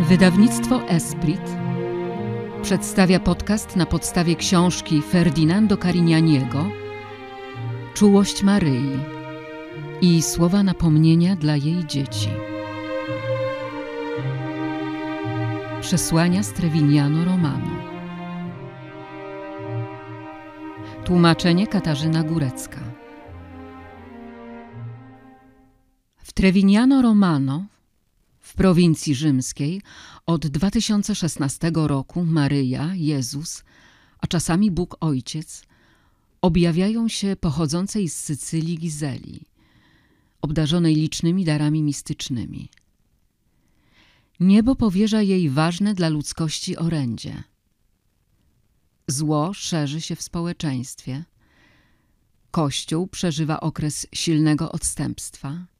Wydawnictwo Esprit przedstawia podcast na podstawie książki Ferdinando Carignaniego Czułość Maryi i słowa napomnienia dla jej dzieci. Przesłania z Trevignano Romano. Tłumaczenie Katarzyna Górecka. W Trevignano Romano w prowincji rzymskiej od 2016 roku Maryja, Jezus, a czasami Bóg Ojciec objawiają się pochodzącej z Sycylii Gizeli, obdarzonej licznymi darami mistycznymi. Niebo powierza jej ważne dla ludzkości orędzie. Zło szerzy się w społeczeństwie. Kościół przeżywa okres silnego odstępstwa.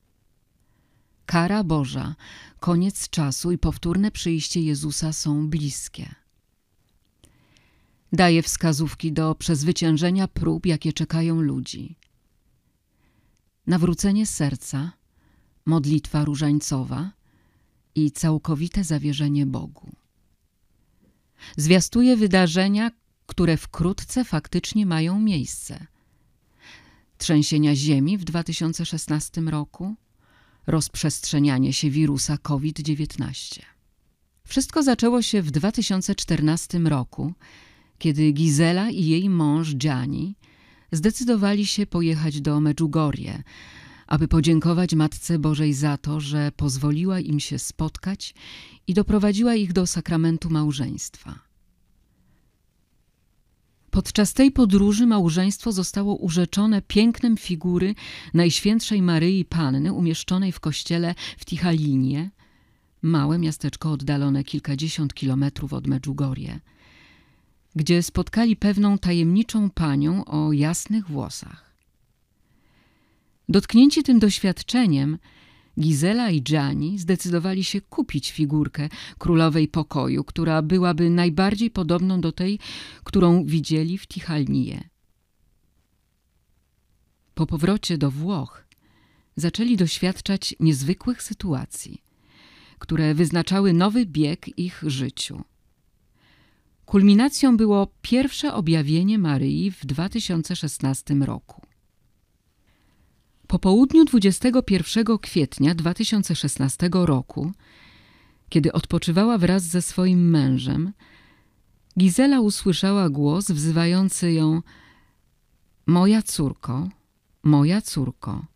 Kara Boża, koniec czasu i powtórne przyjście Jezusa są bliskie. Daje wskazówki do przezwyciężenia prób, jakie czekają ludzi. Nawrócenie serca, modlitwa różańcowa i całkowite zawierzenie Bogu. Zwiastuje wydarzenia, które wkrótce faktycznie mają miejsce. Trzęsienia ziemi w 2016 roku, rozprzestrzenianie się wirusa COVID-19. Wszystko zaczęło się w 2014 roku, kiedy Gizela i jej mąż Gianni zdecydowali się pojechać do Medjugorje, aby podziękować Matce Bożej za to, że pozwoliła im się spotkać i doprowadziła ich do sakramentu małżeństwa. Podczas tej podróży małżeństwo zostało urzeczone pięknem figury Najświętszej Maryi Panny umieszczonej w kościele w Tichalinie, małe miasteczko oddalone kilkadziesiąt kilometrów od Medjugorje, gdzie spotkali pewną tajemniczą panią o jasnych włosach. Dotknięci tym doświadczeniem, Gizela i Gianni zdecydowali się kupić figurkę królowej pokoju, która byłaby najbardziej podobną do tej, którą widzieli w Tichalnie. Po powrocie do Włoch zaczęli doświadczać niezwykłych sytuacji, które wyznaczały nowy bieg ich życiu. Kulminacją było pierwsze objawienie Maryi w 2016 roku. Po południu 21 kwietnia 2016 roku, kiedy odpoczywała wraz ze swoim mężem, Gizela usłyszała głos wzywający ją Moja córko, moja córko.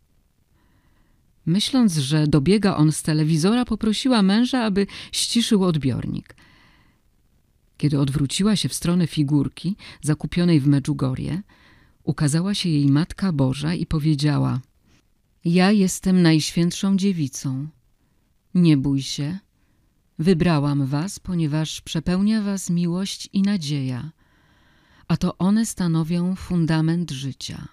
Myśląc, że dobiega on z telewizora, poprosiła męża, aby ściszył odbiornik. Kiedy odwróciła się w stronę figurki zakupionej w Medjugorje, ukazała się jej Matka Boża i powiedziała – ja jestem Najświętszą Dziewicą. Nie bój się. Wybrałam was, ponieważ przepełnia was miłość i nadzieja, a to one stanowią fundament życia.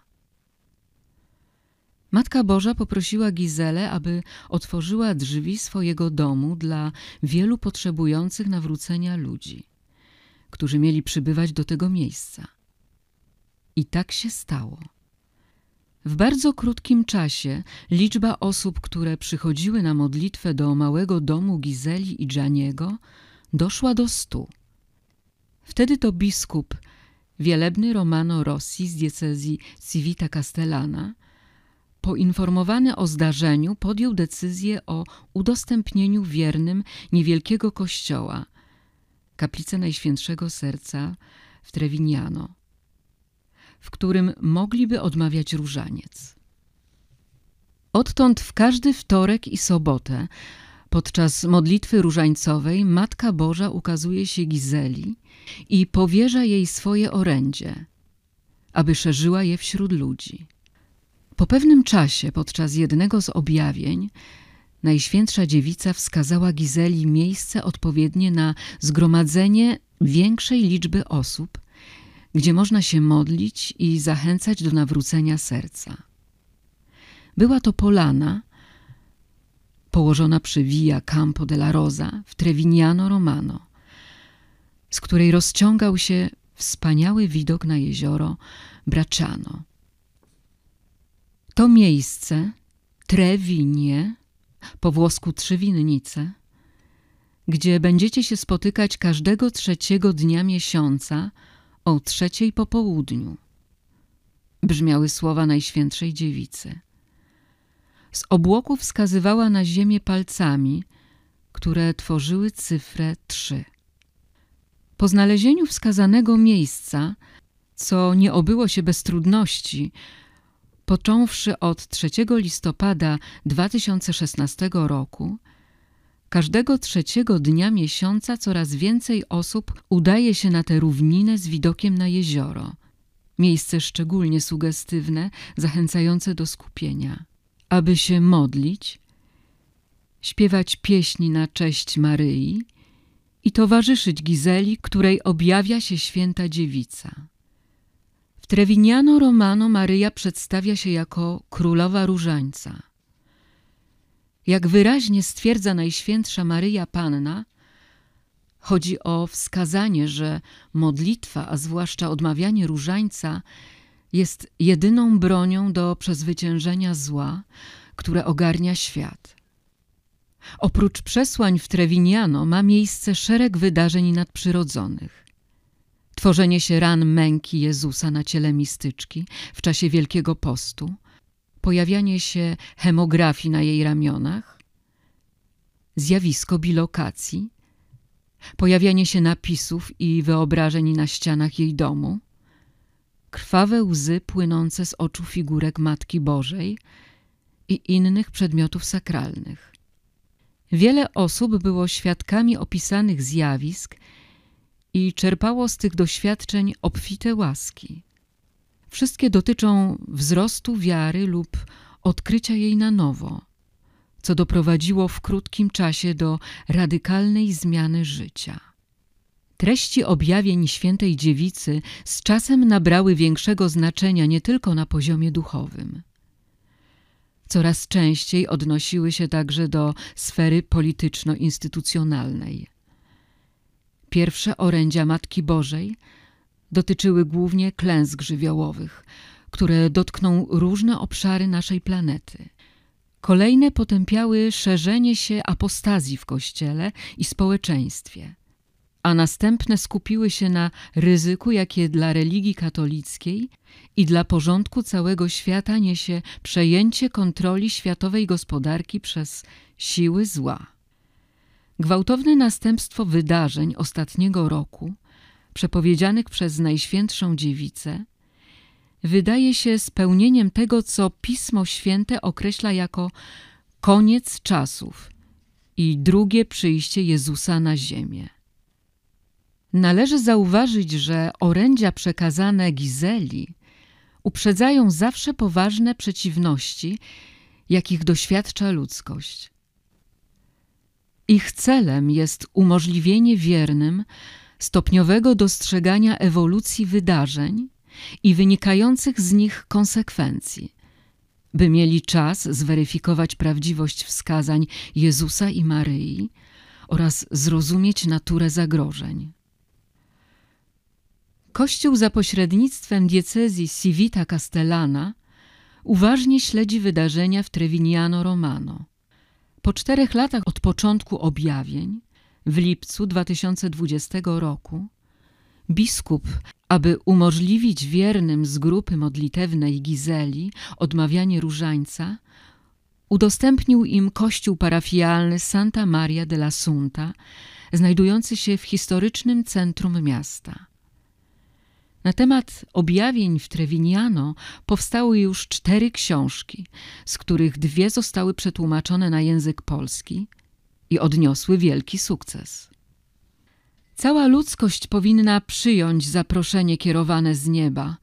Matka Boża poprosiła Gizelę, aby otworzyła drzwi swojego domu dla wielu potrzebujących nawrócenia ludzi, którzy mieli przybywać do tego miejsca. I tak się stało. W bardzo krótkim czasie liczba osób, które przychodziły na modlitwę do małego domu Gizeli i Gianniego doszła do stu. Wtedy to biskup, wielebny Romano Rossi z diecezji Civita Castellana, poinformowany o zdarzeniu, podjął decyzję o udostępnieniu wiernym niewielkiego kościoła, kaplicy Najświętszego Serca w Trevignano w którym mogliby odmawiać różaniec. Odtąd w każdy wtorek i sobotę podczas modlitwy różańcowej Matka Boża ukazuje się Gizeli i powierza jej swoje orędzie, aby szerzyła je wśród ludzi. Po pewnym czasie, podczas jednego z objawień, Najświętsza Dziewica wskazała Gizeli miejsce odpowiednie na zgromadzenie większej liczby osób, gdzie można się modlić i zachęcać do nawrócenia serca. Była to polana położona przy Via Campo della Rosa w Trevignano Romano, z której rozciągał się wspaniały widok na jezioro Bracciano. To miejsce, Trevinie, po włosku trzy winnice, gdzie będziecie się spotykać każdego trzeciego dnia miesiąca o trzeciej po południu. Brzmiały słowa Najświętszej Dziewicy. Z obłoków wskazywała na ziemię palcami, które tworzyły cyfrę trzy. Po znalezieniu wskazanego miejsca, co nie obyło się bez trudności, począwszy od 3 listopada 2016 roku, każdego trzeciego dnia miesiąca coraz więcej osób udaje się na tę równinę z widokiem na jezioro. Miejsce szczególnie sugestywne, zachęcające do skupienia. Aby się modlić, śpiewać pieśni na cześć Maryi i towarzyszyć Gizeli, której objawia się święta dziewica. W Trevignano Romano Maryja przedstawia się jako królowa różańca. Jak wyraźnie stwierdza Najświętsza Maryja Panna, chodzi o wskazanie, że modlitwa, a zwłaszcza odmawianie różańca, jest jedyną bronią do przezwyciężenia zła, które ogarnia świat. Oprócz przesłań w Trevignano ma miejsce szereg wydarzeń nadprzyrodzonych. Tworzenie się ran męki Jezusa na ciele mistyczki w czasie Wielkiego Postu, pojawianie się hemografii na jej ramionach, zjawisko bilokacji, pojawianie się napisów i wyobrażeń na ścianach jej domu, krwawe łzy płynące z oczu figurek Matki Bożej i innych przedmiotów sakralnych. Wiele osób było świadkami opisanych zjawisk i czerpało z tych doświadczeń obfite łaski. Wszystkie dotyczą wzrostu wiary lub odkrycia jej na nowo, co doprowadziło w krótkim czasie do radykalnej zmiany życia. Treści objawień świętej dziewicy z czasem nabrały większego znaczenia nie tylko na poziomie duchowym. Coraz częściej odnosiły się także do sfery polityczno-instytucjonalnej. Pierwsze orędzia Matki Bożej dotyczyły głównie klęsk żywiołowych, które dotkną różne obszary naszej planety. Kolejne potępiały szerzenie się apostazji w Kościele i społeczeństwie, a następne skupiły się na ryzyku, jakie dla religii katolickiej i dla porządku całego świata niesie przejęcie kontroli światowej gospodarki przez siły zła. Gwałtowne następstwo wydarzeń ostatniego roku, przepowiedzianych przez Najświętszą Dziewicę, wydaje się spełnieniem tego, co Pismo Święte określa jako koniec czasów i drugie przyjście Jezusa na ziemię. Należy zauważyć, że orędzia przekazane Gizeli uprzedzają zawsze poważne przeciwności, jakich doświadcza ludzkość. Ich celem jest umożliwienie wiernym stopniowego dostrzegania ewolucji wydarzeń i wynikających z nich konsekwencji, by mieli czas zweryfikować prawdziwość wskazań Jezusa i Maryi oraz zrozumieć naturę zagrożeń. Kościół za pośrednictwem diecezji Civita Castellana uważnie śledzi wydarzenia w Trevignano Romano. Po czterech latach od początku objawień, w lipcu 2020 roku, biskup, aby umożliwić wiernym z grupy modlitewnej Gizeli odmawianie różańca, udostępnił im kościół parafialny Santa Maria della Sunta, znajdujący się w historycznym centrum miasta. Na temat objawień w Trevignano powstały już cztery książki, z których dwie zostały przetłumaczone na język polski i odniosły wielki sukces. Cała ludzkość powinna przyjąć zaproszenie kierowane z nieba,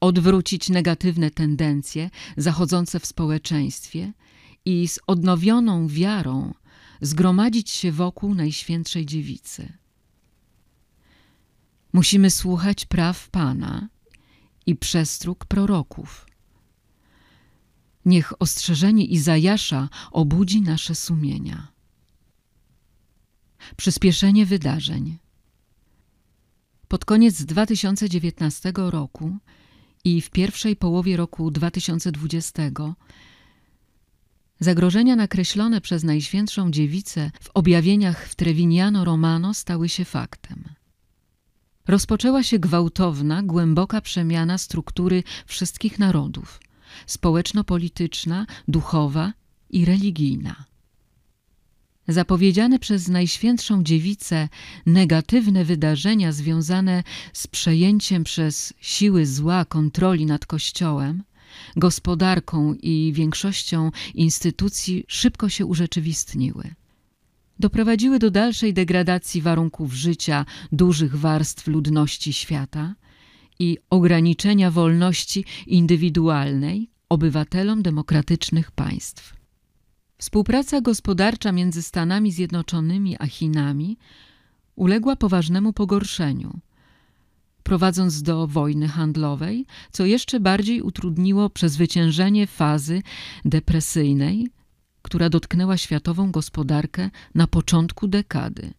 odwrócić negatywne tendencje zachodzące w społeczeństwie i z odnowioną wiarą zgromadzić się wokół Najświętszej Dziewicy. Musimy słuchać praw Pana i przestróg proroków. Niech ostrzeżenie Izajasza obudzi nasze sumienia. Przyspieszenie wydarzeń. Pod koniec 2019 roku i w pierwszej połowie roku 2020 Zagrożenia nakreślone przez Najświętszą Dziewicę w objawieniach w Trevignano Romano stały się faktem. Rozpoczęła się gwałtowna, głęboka przemiana struktury wszystkich narodów społeczno-polityczna, duchowa i religijna. Zapowiedziane przez Najświętszą Dziewicę negatywne wydarzenia związane z przejęciem przez siły zła kontroli nad Kościołem, gospodarką i większością instytucji szybko się urzeczywistniły. Doprowadziły do dalszej degradacji warunków życia dużych warstw ludności świata i ograniczenia wolności indywidualnej obywatelom demokratycznych państw. Współpraca gospodarcza między Stanami Zjednoczonymi a Chinami uległa poważnemu pogorszeniu, prowadząc do wojny handlowej, co jeszcze bardziej utrudniło przezwyciężenie fazy depresyjnej, która dotknęła światową gospodarkę na początku dekady.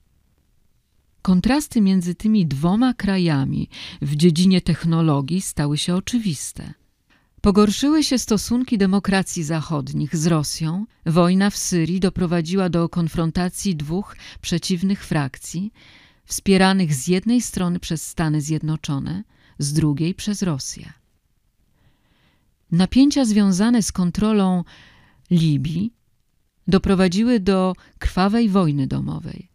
Kontrasty między tymi dwoma krajami w dziedzinie technologii stały się oczywiste. Pogorszyły się stosunki demokracji zachodnich z Rosją. Wojna w Syrii doprowadziła do konfrontacji dwóch przeciwnych frakcji, wspieranych z jednej strony przez Stany Zjednoczone, z drugiej przez Rosję. Napięcia związane z kontrolą Libii doprowadziły do krwawej wojny domowej.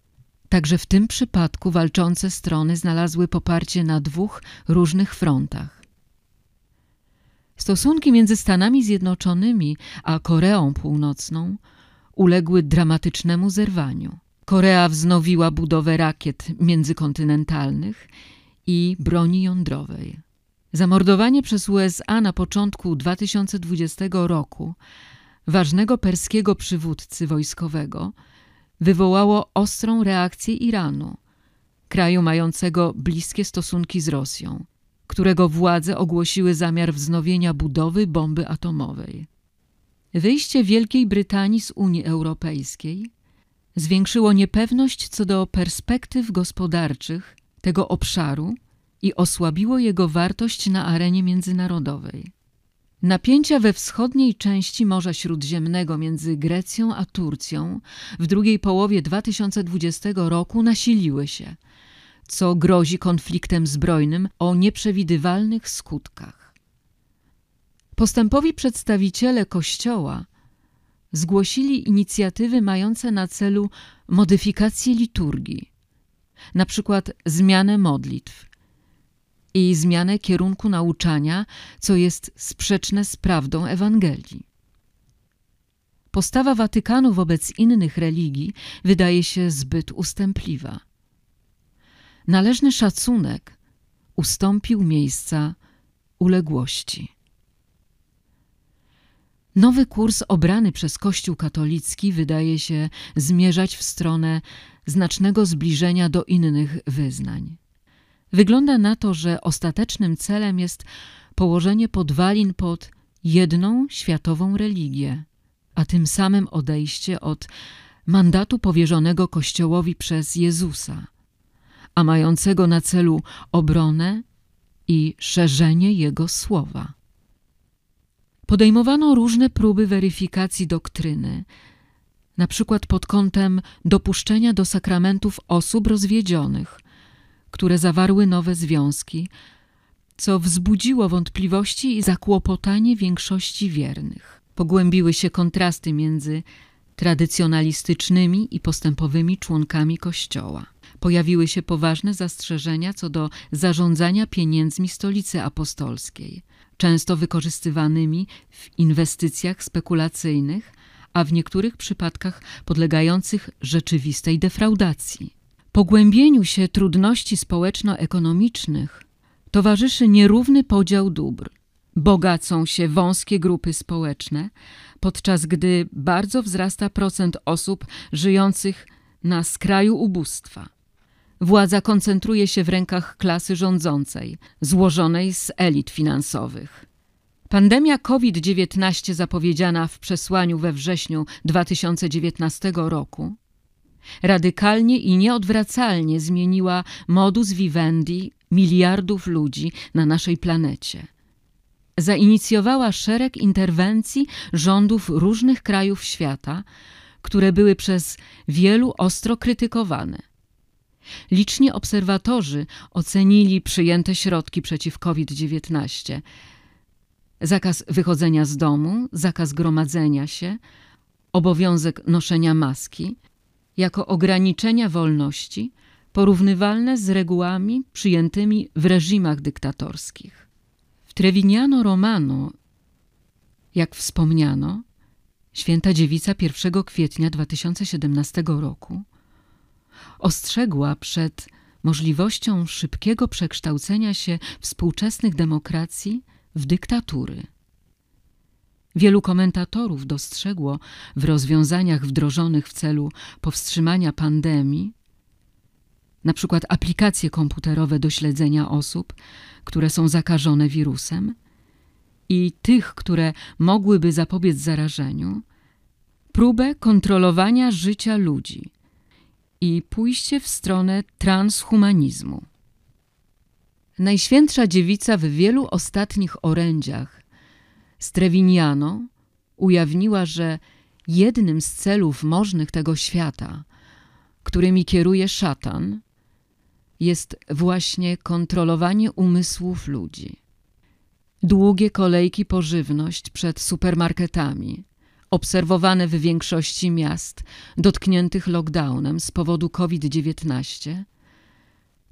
Także w tym przypadku walczące strony znalazły poparcie na dwóch różnych frontach. Stosunki między Stanami Zjednoczonymi a Koreą Północną uległy dramatycznemu zerwaniu. Korea wznowiła budowę rakiet międzykontynentalnych i broni jądrowej. Zamordowanie przez USA na początku 2020 roku ważnego perskiego przywódcy wojskowego wywołało ostrą reakcję Iranu, kraju mającego bliskie stosunki z Rosją, którego władze ogłosiły zamiar wznowienia budowy bomby atomowej. Wyjście Wielkiej Brytanii z Unii Europejskiej zwiększyło niepewność co do perspektyw gospodarczych tego obszaru i osłabiło jego wartość na arenie międzynarodowej. Napięcia we wschodniej części Morza Śródziemnego między Grecją a Turcją w drugiej połowie 2020 roku nasiliły się, co grozi konfliktem zbrojnym o nieprzewidywalnych skutkach. Postępowi przedstawiciele Kościoła zgłosili inicjatywy mające na celu modyfikację liturgii, na przykład zmianę modlitw i zmianę kierunku nauczania, co jest sprzeczne z prawdą Ewangelii. Postawa Watykanu wobec innych religii wydaje się zbyt ustępliwa. Należny szacunek ustąpił miejsca uległości. Nowy kurs obrany przez Kościół katolicki wydaje się zmierzać w stronę znacznego zbliżenia do innych wyznań. Wygląda na to, że ostatecznym celem jest położenie podwalin pod jedną światową religię, a tym samym odejście od mandatu powierzonego Kościołowi przez Jezusa, a mającego na celu obronę i szerzenie Jego słowa. Podejmowano różne próby weryfikacji doktryny, na przykład pod kątem dopuszczenia do sakramentów osób rozwiedzionych, które zawarły nowe związki, co wzbudziło wątpliwości i zakłopotanie większości wiernych. Pogłębiły się kontrasty między tradycjonalistycznymi i postępowymi członkami Kościoła. Pojawiły się poważne zastrzeżenia co do zarządzania pieniędzmi stolicy apostolskiej, często wykorzystywanymi w inwestycjach spekulacyjnych, a w niektórych przypadkach podlegających rzeczywistej defraudacji. Pogłębieniu się trudności społeczno-ekonomicznych towarzyszy nierówny podział dóbr. Bogacą się wąskie grupy społeczne, podczas gdy bardzo wzrasta procent osób żyjących na skraju ubóstwa. Władza koncentruje się w rękach klasy rządzącej, złożonej z elit finansowych. Pandemia COVID-19 zapowiedziana w przesłaniu we wrześniu 2019 roku radykalnie i nieodwracalnie zmieniła modus vivendi miliardów ludzi na naszej planecie. zainicjowała szereg interwencji rządów różnych krajów świata, które były przez wielu ostro krytykowane. Liczni obserwatorzy ocenili przyjęte środki przeciw COVID-19. Zakaz wychodzenia z domu, zakaz gromadzenia się, obowiązek noszenia maski jako ograniczenia wolności porównywalne z regułami przyjętymi w reżimach dyktatorskich. W Trevignano Romano, jak wspomniano, święta dziewica 1 kwietnia 2017 roku ostrzegła przed możliwością szybkiego przekształcenia się współczesnych demokracji w dyktatury. Wielu komentatorów dostrzegło w rozwiązaniach wdrożonych w celu powstrzymania pandemii, na przykład aplikacje komputerowe do śledzenia osób, które są zakażone wirusem i tych, które mogłyby zapobiec zarażeniu, próbę kontrolowania życia ludzi i pójście w stronę transhumanizmu. Najświętsza dziewica w wielu ostatnich orędziach Strewiniano ujawniła, że jednym z celów możnych tego świata, którymi kieruje szatan, jest właśnie kontrolowanie umysłów ludzi. Długie kolejki po żywność przed supermarketami, obserwowane w większości miast dotkniętych lockdownem z powodu COVID-19,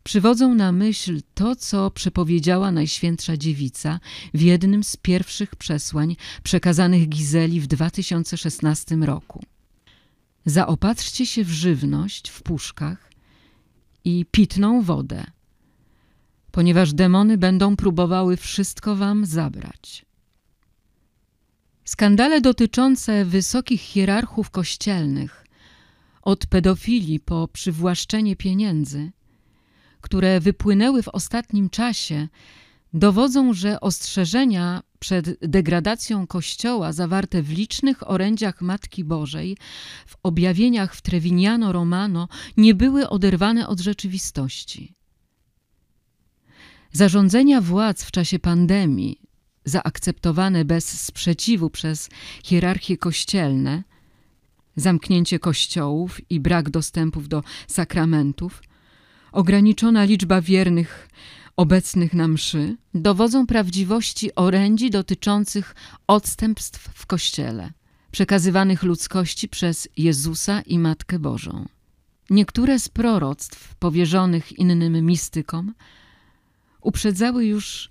przywodzą na myśl to, co przepowiedziała Najświętsza Dziewica w jednym z pierwszych przesłań przekazanych Gizeli w 2016 roku. Zaopatrzcie się w żywność w puszkach i pitną wodę, ponieważ demony będą próbowały wszystko wam zabrać. Skandale dotyczące wysokich hierarchów kościelnych, od pedofilii po przywłaszczenie pieniędzy, które wypłynęły w ostatnim czasie, dowodzą, że ostrzeżenia przed degradacją Kościoła zawarte w licznych orędziach Matki Bożej, w objawieniach w Trevignano Romano nie były oderwane od rzeczywistości. Zarządzenia władz w czasie pandemii, zaakceptowane bez sprzeciwu przez hierarchie kościelne, zamknięcie kościołów i brak dostępów do sakramentów, ograniczona liczba wiernych obecnych na mszy dowodzą prawdziwości orędzi dotyczących odstępstw w Kościele, przekazywanych ludzkości przez Jezusa i Matkę Bożą. Niektóre z proroctw powierzonych innym mistykom uprzedzały już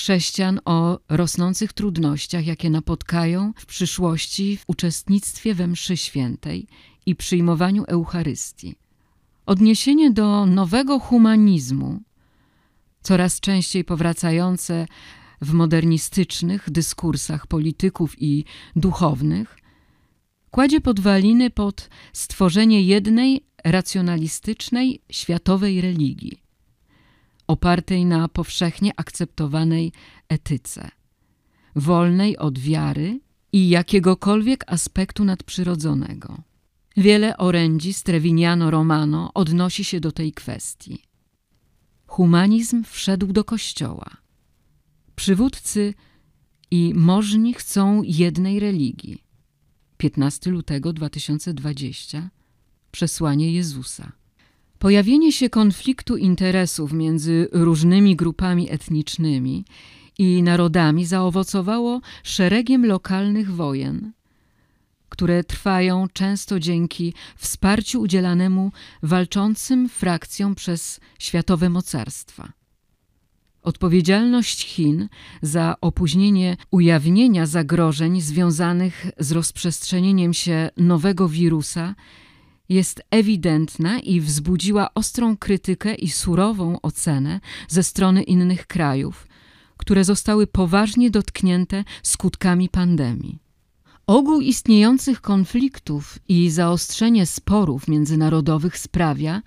chrześcijan o rosnących trudnościach, jakie napotkają w przyszłości w uczestnictwie we mszy świętej i przyjmowaniu Eucharystii. Odniesienie do nowego humanizmu, coraz częściej powracające w modernistycznych dyskursach polityków i duchownych, kładzie podwaliny pod stworzenie jednej racjonalistycznej światowej religii, opartej na powszechnie akceptowanej etyce, wolnej od wiary i jakiegokolwiek aspektu nadprzyrodzonego. Wiele orędzi z Trevignano Romano odnosi się do tej kwestii. Humanizm wszedł do kościoła. Przywódcy i możni chcą jednej religii. 15 lutego 2020 Przesłanie Jezusa. Pojawienie się konfliktu interesów między różnymi grupami etnicznymi i narodami zaowocowało szeregiem lokalnych wojen, które trwają często dzięki wsparciu udzielanemu walczącym frakcjom przez światowe mocarstwa. Odpowiedzialność Chin za opóźnienie ujawnienia zagrożeń związanych z rozprzestrzenieniem się nowego wirusa jest ewidentna i wzbudziła ostrą krytykę i surową ocenę ze strony innych krajów, które zostały poważnie dotknięte skutkami pandemii. Ogół istniejących konfliktów i zaostrzenie sporów międzynarodowych sprawia,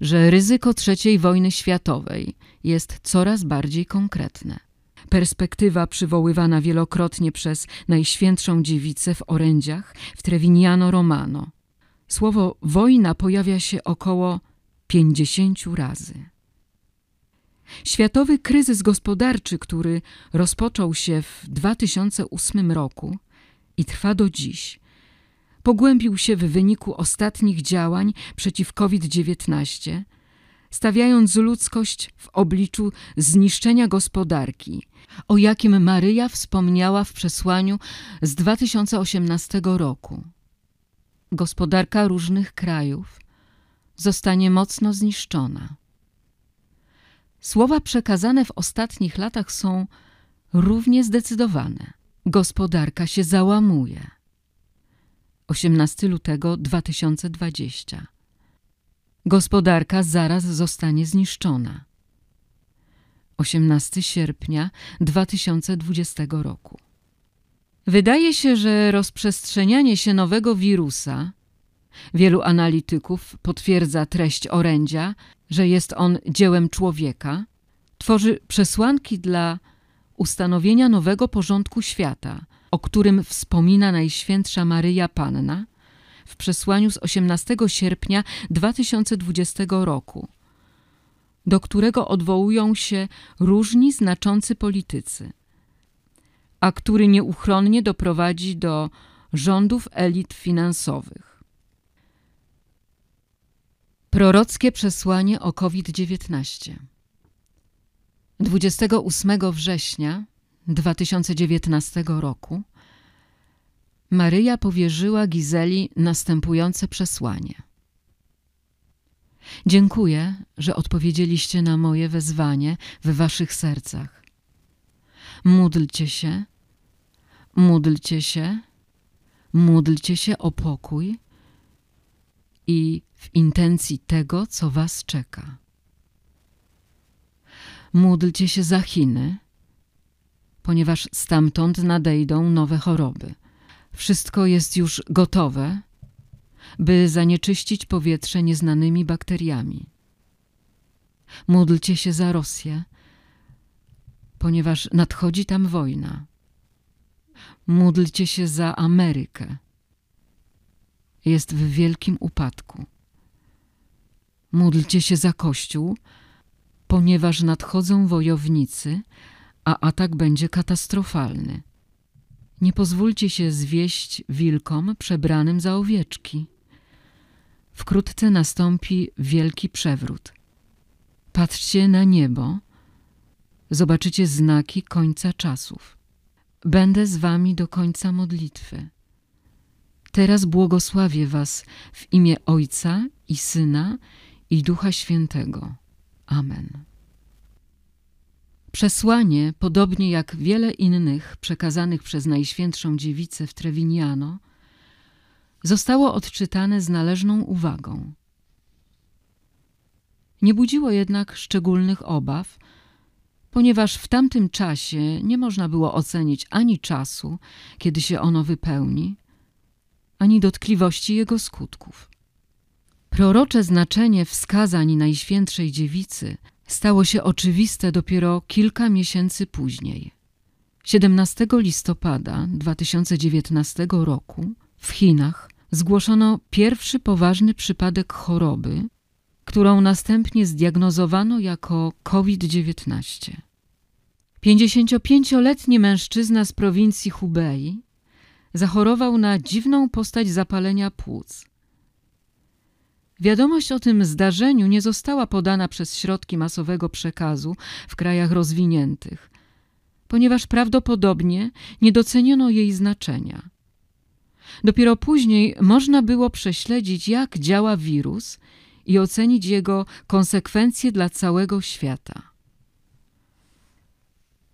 że ryzyko III wojny światowej jest coraz bardziej konkretne. Perspektywa przywoływana wielokrotnie przez Najświętszą Dziewicę w orędziach w Trevignano Romano. Słowo wojna pojawia się około pięćdziesięciu razy. Światowy kryzys gospodarczy, który rozpoczął się w 2008 roku i trwa do dziś, pogłębił się w wyniku ostatnich działań przeciw COVID-19, stawiając ludzkość w obliczu zniszczenia gospodarki, o jakim Maryja wspomniała w przesłaniu z 2018 roku. Gospodarka różnych krajów zostanie mocno zniszczona. Słowa przekazane w ostatnich latach są równie zdecydowane. Gospodarka się załamuje. 18 lutego 2020. Gospodarka zaraz zostanie zniszczona. 18 sierpnia 2020 roku. Wydaje się, że rozprzestrzenianie się nowego wirusa wielu analityków potwierdza treść orędzia, że jest on dziełem człowieka, tworzy przesłanki dla ustanowienia nowego porządku świata, o którym wspomina Najświętsza Maryja Panna w przesłaniu z 18 sierpnia 2020 roku, do którego odwołują się różni znaczący politycy, a który nieuchronnie doprowadzi do rządów elit finansowych. Prorockie przesłanie o COVID-19 28 września 2019 roku Maryja powierzyła Gizeli następujące przesłanie. Dziękuję, że odpowiedzieliście na moje wezwanie w waszych sercach. Módlcie się, módlcie się, módlcie się o pokój i w intencji tego, co was czeka. Módlcie się za Chiny, ponieważ stamtąd nadejdą nowe choroby. Wszystko jest już gotowe, by zanieczyścić powietrze nieznanymi bakteriami. Módlcie się za Rosję, ponieważ nadchodzi tam wojna. Módlcie się za Amerykę. Jest w wielkim upadku. Módlcie się za Kościół, ponieważ nadchodzą wojownicy, a atak będzie katastrofalny. Nie pozwólcie się zwieść wilkom przebranym za owieczki. Wkrótce nastąpi wielki przewrót. Patrzcie na niebo, zobaczycie znaki końca czasów. Będę z wami do końca modlitwy. Teraz błogosławię was w imię Ojca i Syna i Ducha Świętego. Amen. Przesłanie, podobnie jak wiele innych przekazanych przez Najświętszą Dziewicę w Trevignano, zostało odczytane z należną uwagą. Nie budziło jednak szczególnych obaw, ponieważ w tamtym czasie nie można było ocenić ani czasu, kiedy się ono wypełni, ani dotkliwości jego skutków. Prorocze znaczenie wskazań Najświętszej Dziewicy stało się oczywiste dopiero kilka miesięcy później. 17 listopada 2019 roku w Chinach zgłoszono pierwszy poważny przypadek choroby, którą następnie zdiagnozowano jako COVID-19. 55-letni mężczyzna z prowincji Hubei zachorował na dziwną postać zapalenia płuc. Wiadomość o tym zdarzeniu nie została podana przez środki masowego przekazu w krajach rozwiniętych, ponieważ prawdopodobnie nie doceniono jej znaczenia. Dopiero później można było prześledzić, jak działa wirus i ocenić jego konsekwencje dla całego świata.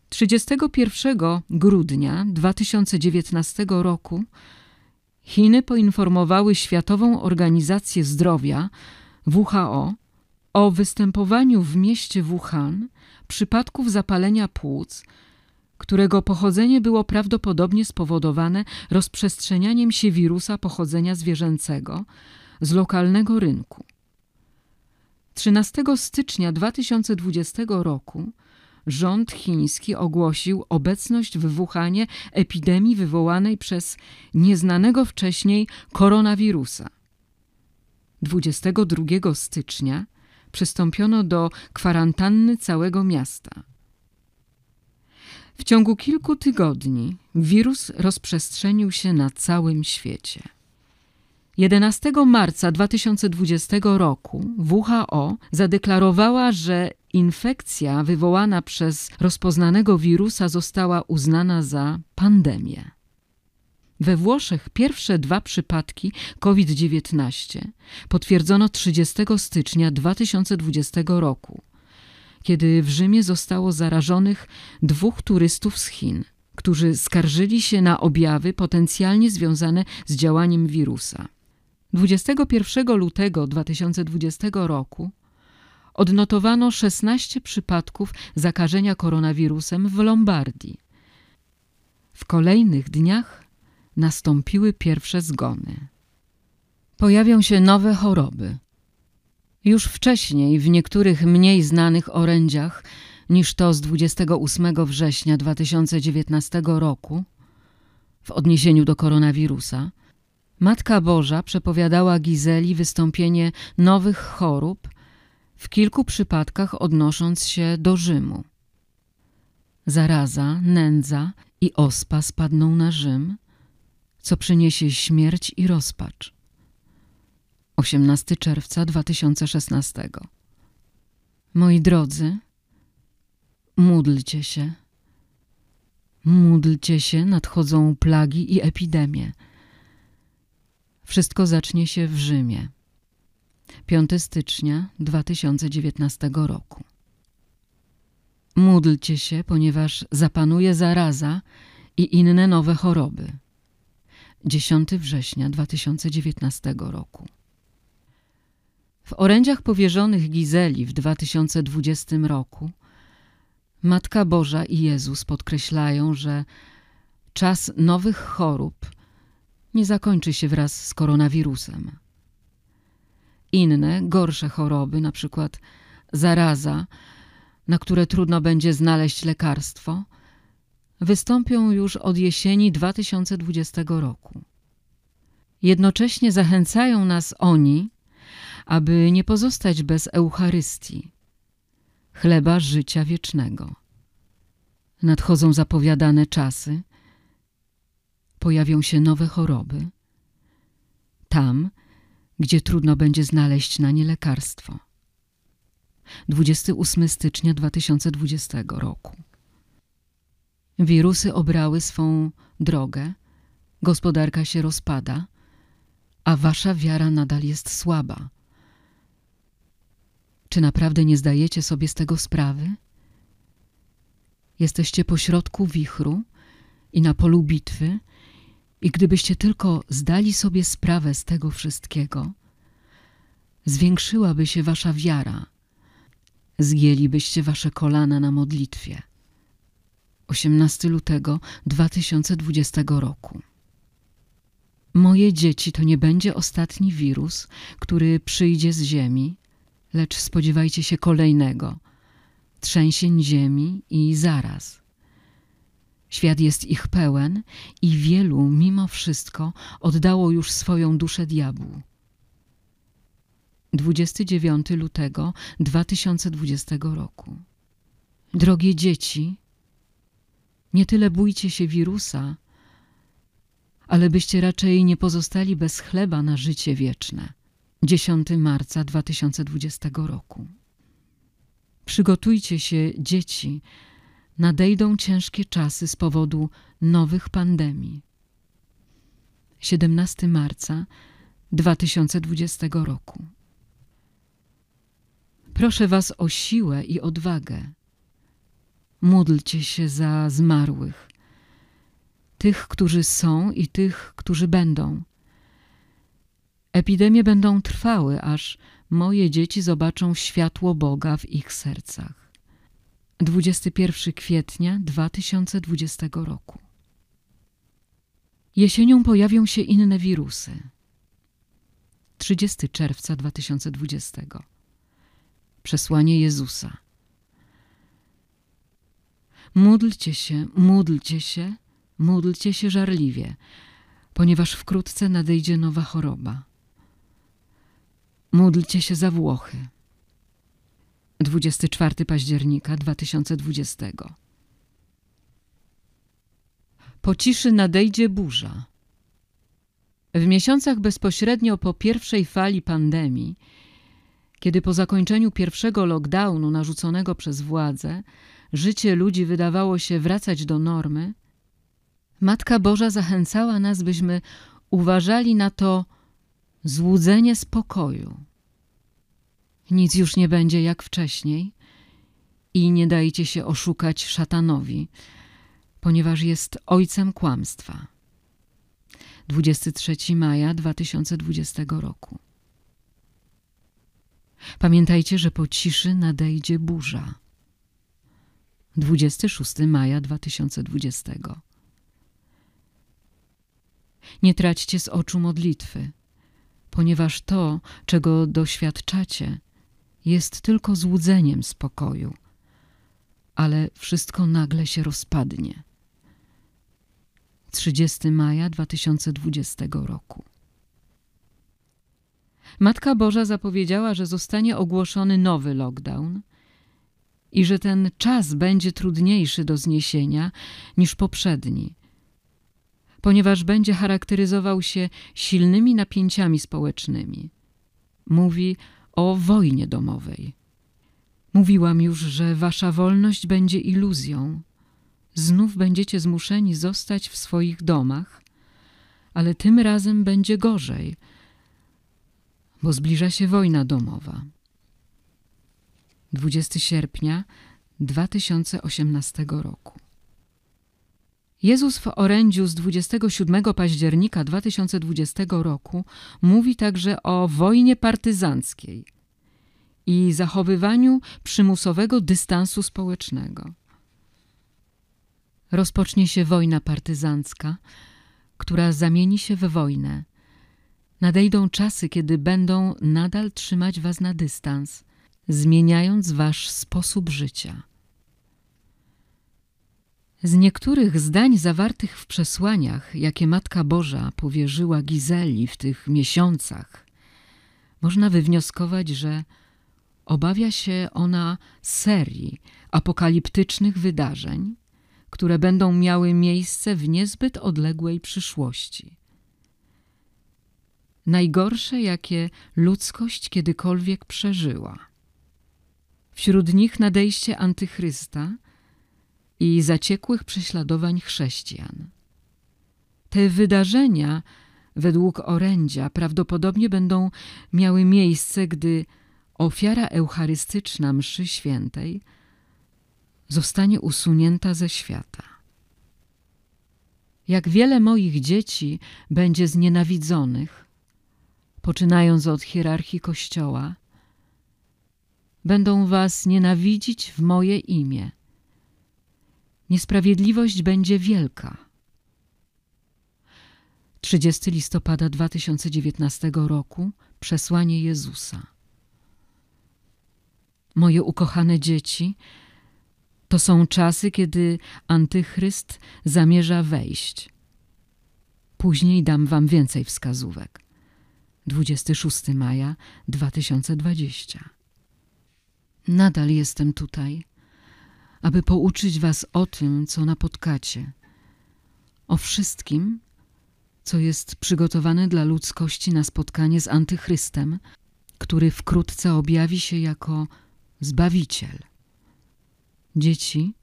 31 grudnia 2019 roku Chiny poinformowały Światową Organizację Zdrowia WHO o występowaniu w mieście Wuhan przypadków zapalenia płuc, którego pochodzenie było prawdopodobnie spowodowane rozprzestrzenianiem się wirusa pochodzenia zwierzęcego z lokalnego rynku. 13 stycznia 2020 roku rząd chiński ogłosił obecność w Wuhanie epidemii wywołanej przez nieznanego wcześniej koronawirusa. 22 stycznia przystąpiono do kwarantanny całego miasta. W ciągu kilku tygodni wirus rozprzestrzenił się na całym świecie. 11 marca 2020 roku WHO zadeklarowała, że infekcja wywołana przez rozpoznanego wirusa została uznana za pandemię. We Włoszech pierwsze dwa przypadki COVID-19 potwierdzono 30 stycznia 2020 roku, kiedy w Rzymie zostało zarażonych dwóch turystów z Chin, którzy skarżyli się na objawy potencjalnie związane z działaniem wirusa. 21 lutego 2020 roku odnotowano 16 przypadków zakażenia koronawirusem w Lombardii. W kolejnych dniach nastąpiły pierwsze zgony. Pojawią się nowe choroby. Już wcześniej w niektórych mniej znanych orędziach niż to z 28 września 2019 roku, w odniesieniu do koronawirusa, Matka Boża przepowiadała Gizeli wystąpienie nowych chorób, w kilku przypadkach odnosząc się do Rzymu. Zaraza, nędza i ospa spadną na Rzym, co przyniesie śmierć i rozpacz. 18 czerwca 2016 Moi drodzy, módlcie się. Módlcie się, nadchodzą plagi i epidemie. Wszystko zacznie się w Rzymie. 5 stycznia 2019 roku. Módlcie się, ponieważ zapanuje zaraza i inne nowe choroby. 10 września 2019 roku. W orędziach powierzonych Gizeli w 2020 roku Matka Boża i Jezus podkreślają, że czas nowych chorób nie zakończy się wraz z koronawirusem. Inne, gorsze choroby, na przykład zaraza, na które trudno będzie znaleźć lekarstwo, wystąpią już od jesieni 2020 roku. Jednocześnie zachęcają nas oni, aby nie pozostać bez Eucharystii, chleba życia wiecznego. Nadchodzą zapowiadane czasy, pojawią się nowe choroby. Tam, gdzie trudno będzie znaleźć na nie lekarstwo. 28 stycznia 2020 roku. Wirusy obrały swą drogę, gospodarka się rozpada, a wasza wiara nadal jest słaba. Czy naprawdę nie zdajecie sobie z tego sprawy? Jesteście pośrodku wichru i na polu bitwy, i gdybyście tylko zdali sobie sprawę z tego wszystkiego, zwiększyłaby się wasza wiara, zgięlibyście wasze kolana na modlitwie. 18 lutego 2020 roku. Moje dzieci to nie będzie ostatni wirus, który przyjdzie z ziemi, lecz spodziewajcie się kolejnego trzęsień ziemi i zaraz. Świat jest ich pełen i wielu mimo wszystko oddało już swoją duszę diabłu. 29 lutego 2020 roku. Drogie dzieci, nie tyle bójcie się wirusa, ale byście raczej nie pozostali bez chleba na życie wieczne. 10 marca 2020 roku. Przygotujcie się, dzieci, nadejdą ciężkie czasy z powodu nowych pandemii. 17 marca 2020 roku. Proszę Was o siłę i odwagę. Módlcie się za zmarłych, tych, którzy są i tych, którzy będą. Epidemie będą trwały, aż moje dzieci zobaczą światło Boga w ich sercach. 21 kwietnia 2020 roku. Jesienią pojawią się inne wirusy. 30 czerwca 2020. Przesłanie Jezusa. Módlcie się, módlcie się, módlcie się żarliwie, ponieważ wkrótce nadejdzie nowa choroba. Módlcie się za Włochy. 24 października 2020 Po ciszy nadejdzie burza. W miesiącach bezpośrednio po pierwszej fali pandemii, kiedy po zakończeniu pierwszego lockdownu narzuconego przez władze życie ludzi wydawało się wracać do normy, Matka Boża zachęcała nas, byśmy uważali na to złudzenie spokoju. Nic już nie będzie jak wcześniej i nie dajcie się oszukać szatanowi, ponieważ jest ojcem kłamstwa. 23 maja 2020 roku. Pamiętajcie, że po ciszy nadejdzie burza. 26 maja 2020. Nie traćcie z oczu modlitwy, ponieważ to, czego doświadczacie, jest tylko złudzeniem spokoju, ale wszystko nagle się rozpadnie. 30 maja 2020 roku. Matka Boża zapowiedziała, że zostanie ogłoszony nowy lockdown i że ten czas będzie trudniejszy do zniesienia niż poprzedni, ponieważ będzie charakteryzował się silnymi napięciami społecznymi. Mówi o wojnie domowej. Mówiłam już, że wasza wolność będzie iluzją. Znów będziecie zmuszeni zostać w swoich domach, ale tym razem będzie gorzej, bo zbliża się wojna domowa. 20 sierpnia 2018 roku. Jezus w orędziu z 27 października 2020 roku mówi także o wojnie partyzanckiej i zachowywaniu przymusowego dystansu społecznego. Rozpocznie się wojna partyzancka, która zamieni się w wojnę. Nadejdą czasy, kiedy będą nadal trzymać was na dystans, zmieniając wasz sposób życia. Z niektórych zdań zawartych w przesłaniach, jakie Matka Boża powierzyła Gizeli w tych miesiącach, można wywnioskować, że obawia się ona serii apokaliptycznych wydarzeń, które będą miały miejsce w niezbyt odległej przyszłości. Najgorsze, jakie ludzkość kiedykolwiek przeżyła. Wśród nich nadejście antychrysta – i zaciekłych prześladowań chrześcijan. Te wydarzenia, według orędzia, prawdopodobnie będą miały miejsce, gdy ofiara eucharystyczna mszy świętej zostanie usunięta ze świata. Jak wiele moich dzieci będzie znienawidzonych, poczynając od hierarchii Kościoła, będą was nienawidzić w moje imię – Niesprawiedliwość będzie wielka. 30 listopada 2019 roku Przesłanie Jezusa. Moje ukochane dzieci, to są czasy, kiedy Antychryst zamierza wejść. Później dam wam więcej wskazówek. 26 maja 2020. Nadal jestem tutaj aby pouczyć was o tym, co napotkacie, o wszystkim, co jest przygotowane dla ludzkości na spotkanie z Antychrystem, który wkrótce objawi się jako Zbawiciel. Dzieci,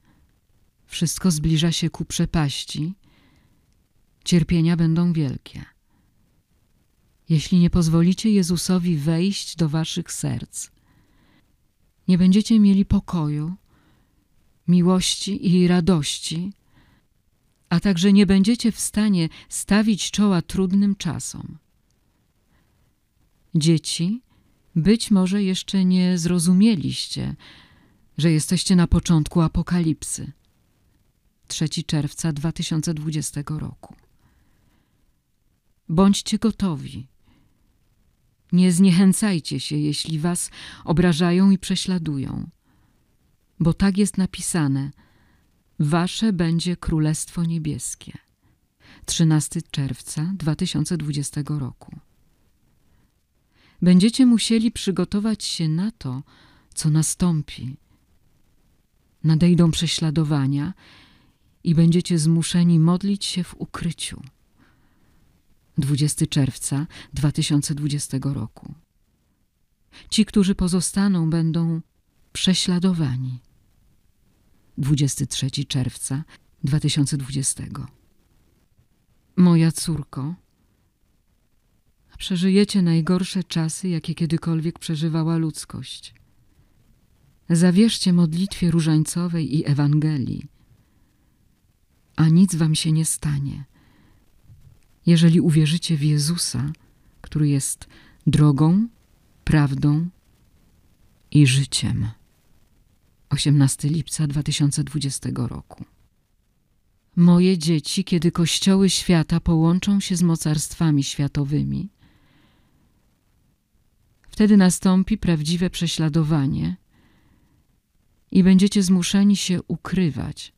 wszystko zbliża się ku przepaści, cierpienia będą wielkie. Jeśli nie pozwolicie Jezusowi wejść do waszych serc, nie będziecie mieli pokoju, miłości i radości, a także nie będziecie w stanie stawić czoła trudnym czasom. Dzieci, być może jeszcze nie zrozumieliście, że jesteście na początku apokalipsy. 3 czerwca 2020 roku. Bądźcie gotowi. Nie zniechęcajcie się, jeśli was obrażają i prześladują bo tak jest napisane: Wasze będzie Królestwo Niebieskie. 13 czerwca 2020 roku. Będziecie musieli przygotować się na to, co nastąpi. Nadejdą prześladowania i będziecie zmuszeni modlić się w ukryciu. 20 czerwca 2020 roku. Ci, którzy pozostaną, będą prześladowani. 23 czerwca 2020. Moja córko, przeżyjecie najgorsze czasy, jakie kiedykolwiek przeżywała ludzkość. Zawierzcie modlitwie różańcowej i Ewangelii, a nic wam się nie stanie, jeżeli uwierzycie w Jezusa, który jest drogą, prawdą i życiem. 18 lipca 2020 roku. Moje dzieci, kiedy kościoły świata połączą się z mocarstwami światowymi, wtedy nastąpi prawdziwe prześladowanie i będziecie zmuszeni się ukrywać,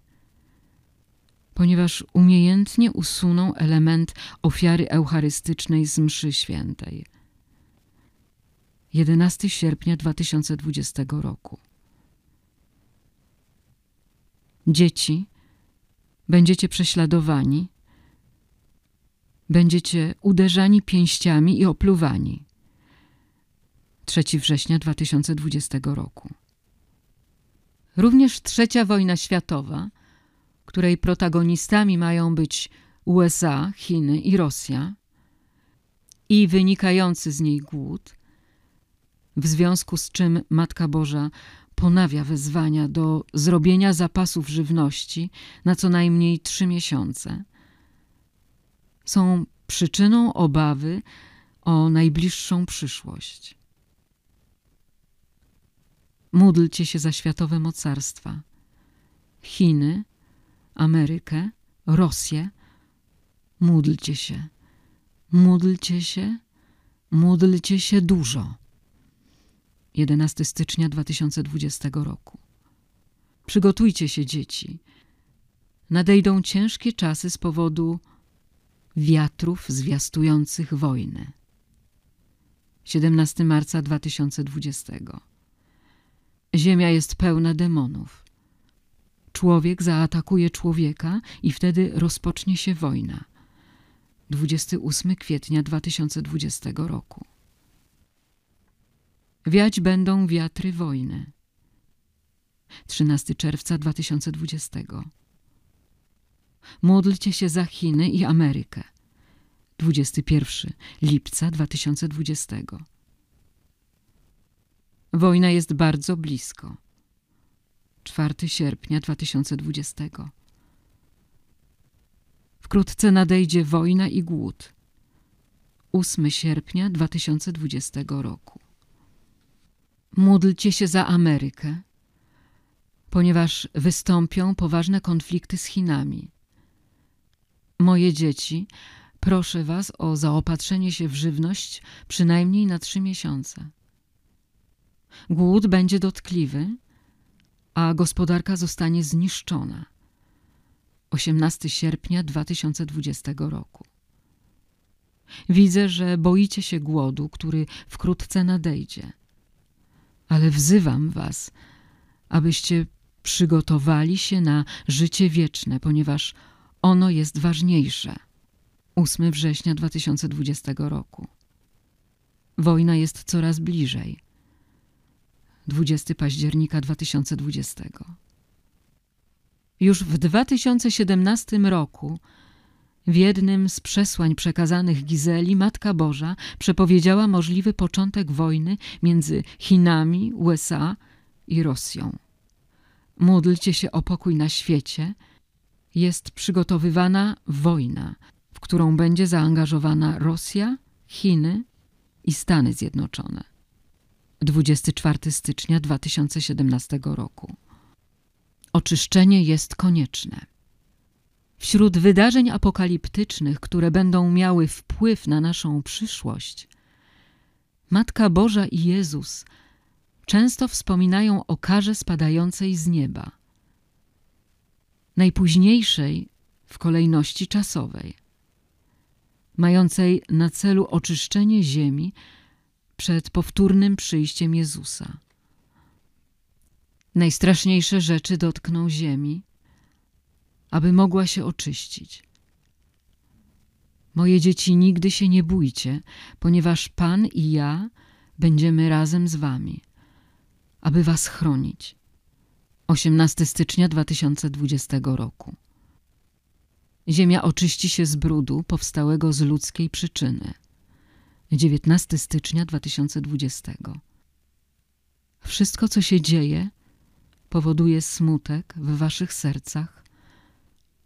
ponieważ umiejętnie usuną element ofiary eucharystycznej z mszy świętej. 11 sierpnia 2020 roku. Dzieci, będziecie prześladowani, będziecie uderzani pięściami i opluwani. 3 września 2020 roku. Również trzecia wojna światowa, której protagonistami mają być USA, Chiny i Rosja, i wynikający z niej głód, w związku z czym Matka Boża ponawia wezwania do zrobienia zapasów żywności na co najmniej trzy miesiące, są przyczyną obawy o najbliższą przyszłość. Módlcie się za światowe mocarstwa Chiny, Amerykę, Rosję. Módlcie się, módlcie się, módlcie się dużo. 11 stycznia 2020 roku. Przygotujcie się, dzieci. Nadejdą ciężkie czasy z powodu wiatrów zwiastujących wojnę. 17 marca 2020. Ziemia jest pełna demonów. Człowiek zaatakuje człowieka i wtedy rozpocznie się wojna. 28 kwietnia 2020 roku. Wiać będą wiatry wojny. 13 czerwca 2020. Módlcie się za Chiny i Amerykę. 21 lipca 2020. Wojna jest bardzo blisko. 4 sierpnia 2020. Wkrótce nadejdzie wojna i głód. 8 sierpnia 2020 roku. Módlcie się za Amerykę, ponieważ wystąpią poważne konflikty z Chinami. Moje dzieci, proszę Was o zaopatrzenie się w żywność przynajmniej na trzy miesiące. Głód będzie dotkliwy, a gospodarka zostanie zniszczona. 18 sierpnia 2020 roku. Widzę, że boicie się głodu, który wkrótce nadejdzie ale wzywam was, abyście przygotowali się na życie wieczne, ponieważ ono jest ważniejsze. 8 września 2020 roku. Wojna jest coraz bliżej. 20 października 2020. Już w 2017 roku w jednym z przesłań przekazanych Gizeli Matka Boża przepowiedziała możliwy początek wojny między Chinami, USA i Rosją. Módlcie się o pokój na świecie. Jest przygotowywana wojna, w którą będzie zaangażowana Rosja, Chiny i Stany Zjednoczone. 24 stycznia 2017 roku. Oczyszczenie jest konieczne. Wśród wydarzeń apokaliptycznych, które będą miały wpływ na naszą przyszłość, Matka Boża i Jezus często wspominają o karze spadającej z nieba, najpóźniejszej w kolejności czasowej, mającej na celu oczyszczenie ziemi przed powtórnym przyjściem Jezusa. Najstraszniejsze rzeczy dotkną ziemi, aby mogła się oczyścić. Moje dzieci, nigdy się nie bójcie, ponieważ Pan i ja będziemy razem z wami, aby was chronić. 18 stycznia 2020 roku. Ziemia oczyści się z brudu powstałego z ludzkiej przyczyny. 19 stycznia 2020. Wszystko, co się dzieje, powoduje smutek w waszych sercach,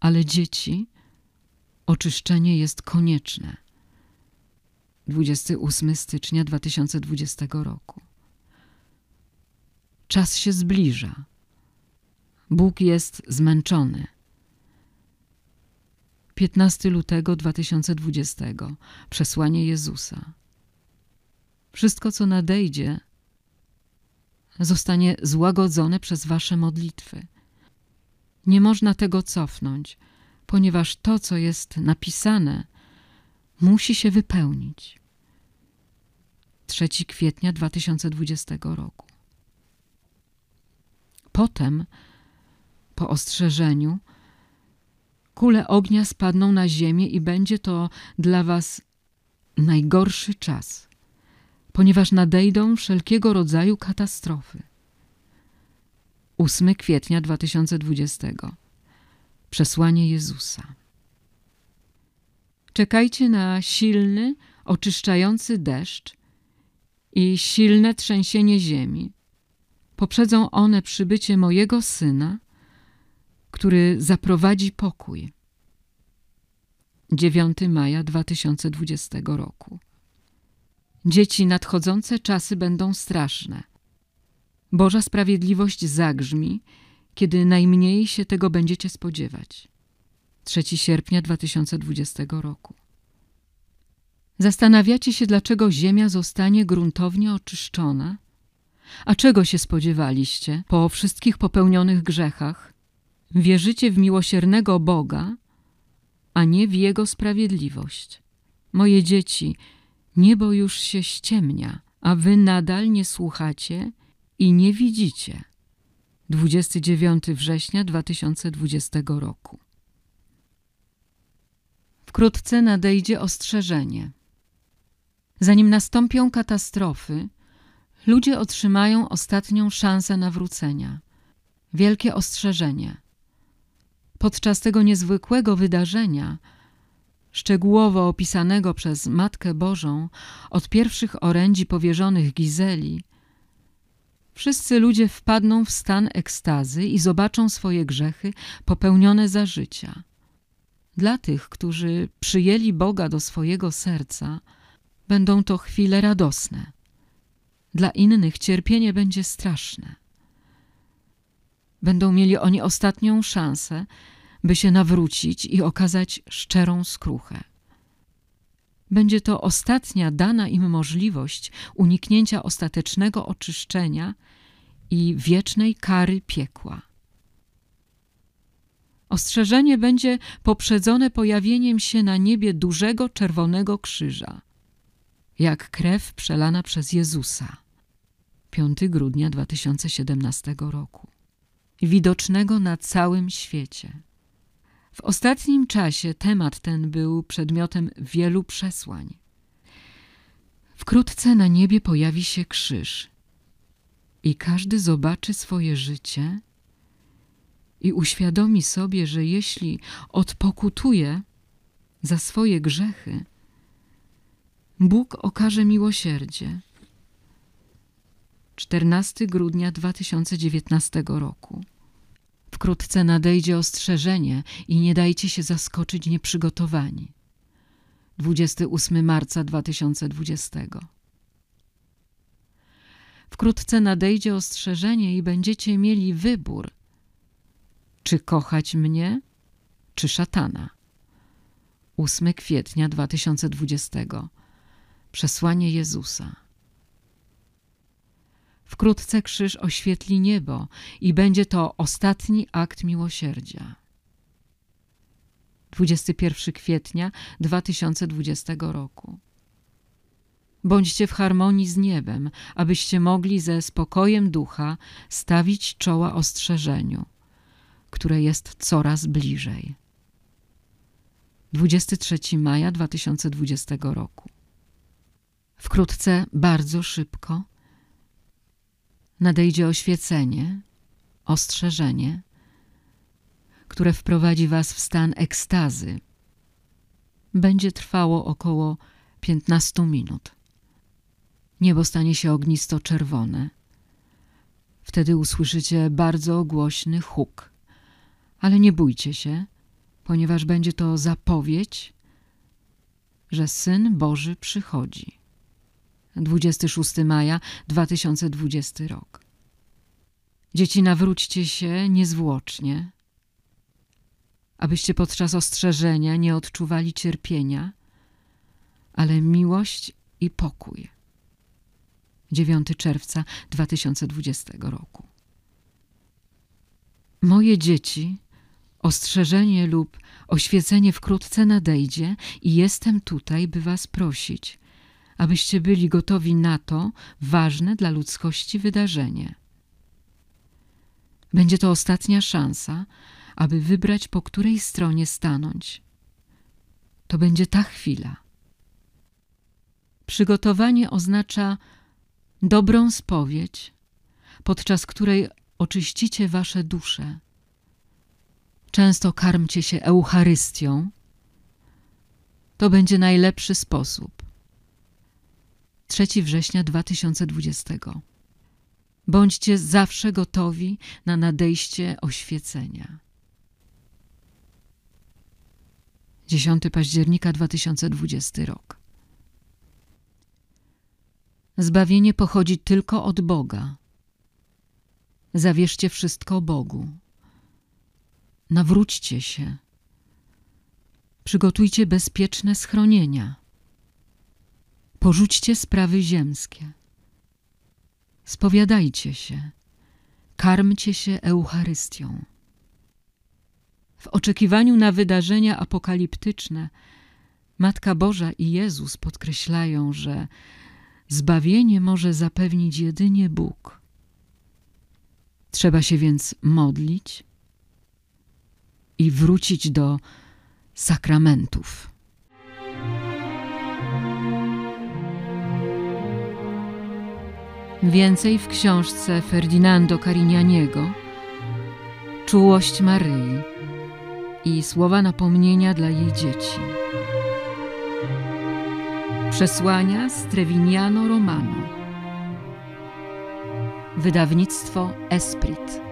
ale dzieci, oczyszczenie jest konieczne. 28 stycznia 2020 roku. Czas się zbliża. Bóg jest zmęczony. 15 lutego 2020 Przesłanie Jezusa. Wszystko, co nadejdzie, zostanie złagodzone przez Wasze modlitwy. Nie można tego cofnąć, ponieważ to, co jest napisane, musi się wypełnić. 3 kwietnia 2020 roku. Potem, po ostrzeżeniu, kule ognia spadną na ziemię i będzie to dla was najgorszy czas, ponieważ nadejdą wszelkiego rodzaju katastrofy. 8 kwietnia 2020 Przesłanie Jezusa Czekajcie na silny, oczyszczający deszcz i silne trzęsienie ziemi. Poprzedzą one przybycie mojego Syna, który zaprowadzi pokój. 9 maja 2020 roku. Dzieci, nadchodzące czasy będą straszne. Boża sprawiedliwość zagrzmi, kiedy najmniej się tego będziecie spodziewać. 3 sierpnia 2020 roku. Zastanawiacie się, dlaczego ziemia zostanie gruntownie oczyszczona? A czego się spodziewaliście po wszystkich popełnionych grzechach? Wierzycie w miłosiernego Boga, a nie w Jego sprawiedliwość. Moje dzieci, niebo już się ściemnia, a wy nadal nie słuchacie i nie widzicie. 29 września 2020 roku. Wkrótce nadejdzie ostrzeżenie. Zanim nastąpią katastrofy, ludzie otrzymają ostatnią szansę nawrócenia. Wielkie ostrzeżenie. Podczas tego niezwykłego wydarzenia, szczegółowo opisanego przez Matkę Bożą od pierwszych orędzi powierzonych Gizeli, wszyscy ludzie wpadną w stan ekstazy i zobaczą swoje grzechy popełnione za życia. Dla tych, którzy przyjęli Boga do swojego serca, będą to chwile radosne. Dla innych cierpienie będzie straszne. Będą mieli oni ostatnią szansę, by się nawrócić i okazać szczerą skruchę. Będzie to ostatnia dana im możliwość uniknięcia ostatecznego oczyszczenia i wiecznej kary piekła. Ostrzeżenie będzie poprzedzone pojawieniem się na niebie dużego czerwonego krzyża, jak krew przelana przez Jezusa. 5 grudnia 2017 roku. Widocznego na całym świecie. W ostatnim czasie temat ten był przedmiotem wielu przesłań. Wkrótce na niebie pojawi się krzyż i każdy zobaczy swoje życie i uświadomi sobie, że jeśli odpokutuje za swoje grzechy, Bóg okaże miłosierdzie. 14 grudnia 2019 roku. Wkrótce nadejdzie ostrzeżenie i nie dajcie się zaskoczyć nieprzygotowani. 28 marca 2020. Wkrótce nadejdzie ostrzeżenie i będziecie mieli wybór – czy kochać mnie, czy szatana? 8 kwietnia 2020. Przesłanie Jezusa. Wkrótce krzyż oświetli niebo i będzie to ostatni akt miłosierdzia. 21 kwietnia 2020 roku. Bądźcie w harmonii z niebem, abyście mogli ze spokojem ducha stawić czoła ostrzeżeniu, które jest coraz bliżej. 23 maja 2020 roku. Wkrótce, bardzo szybko, nadejdzie oświecenie, ostrzeżenie, które wprowadzi Was w stan ekstazy. Będzie trwało około 15 minut. Niebo stanie się ognisto czerwone. Wtedy usłyszycie bardzo głośny huk. Ale nie bójcie się, ponieważ będzie to zapowiedź, że Syn Boży przychodzi. 26 maja 2020 rok. Dzieci, nawróćcie się niezwłocznie, abyście podczas ostrzeżenia nie odczuwali cierpienia, ale miłość i pokój. 9 czerwca 2020 roku. Moje dzieci, ostrzeżenie lub oświecenie wkrótce nadejdzie i jestem tutaj, by was prosić, abyście byli gotowi na to ważne dla ludzkości wydarzenie. Będzie to ostatnia szansa, aby wybrać, po której stronie stanąć. To będzie ta chwila. Przygotowanie oznacza dobrą spowiedź, podczas której oczyścicie wasze dusze. Często karmcie się Eucharystią. To będzie najlepszy sposób. 3 września 2020. Bądźcie zawsze gotowi na nadejście oświecenia. 10 października 2020 rok. Zbawienie pochodzi tylko od Boga. Zawierzcie wszystko Bogu. Nawróćcie się. Przygotujcie bezpieczne schronienia. Porzućcie sprawy ziemskie. Spowiadajcie się. Karmcie się Eucharystią. W oczekiwaniu na wydarzenia apokaliptyczne Matka Boża i Jezus podkreślają, że Zbawienie może zapewnić jedynie Bóg. Trzeba się więc modlić i wrócić do sakramentów. Więcej w książce Ferdinando Carignaniego Czułość Maryi i słowa napomnienia dla jej dzieci. Przesłania z Trevignano Romano. Wydawnictwo Esprit.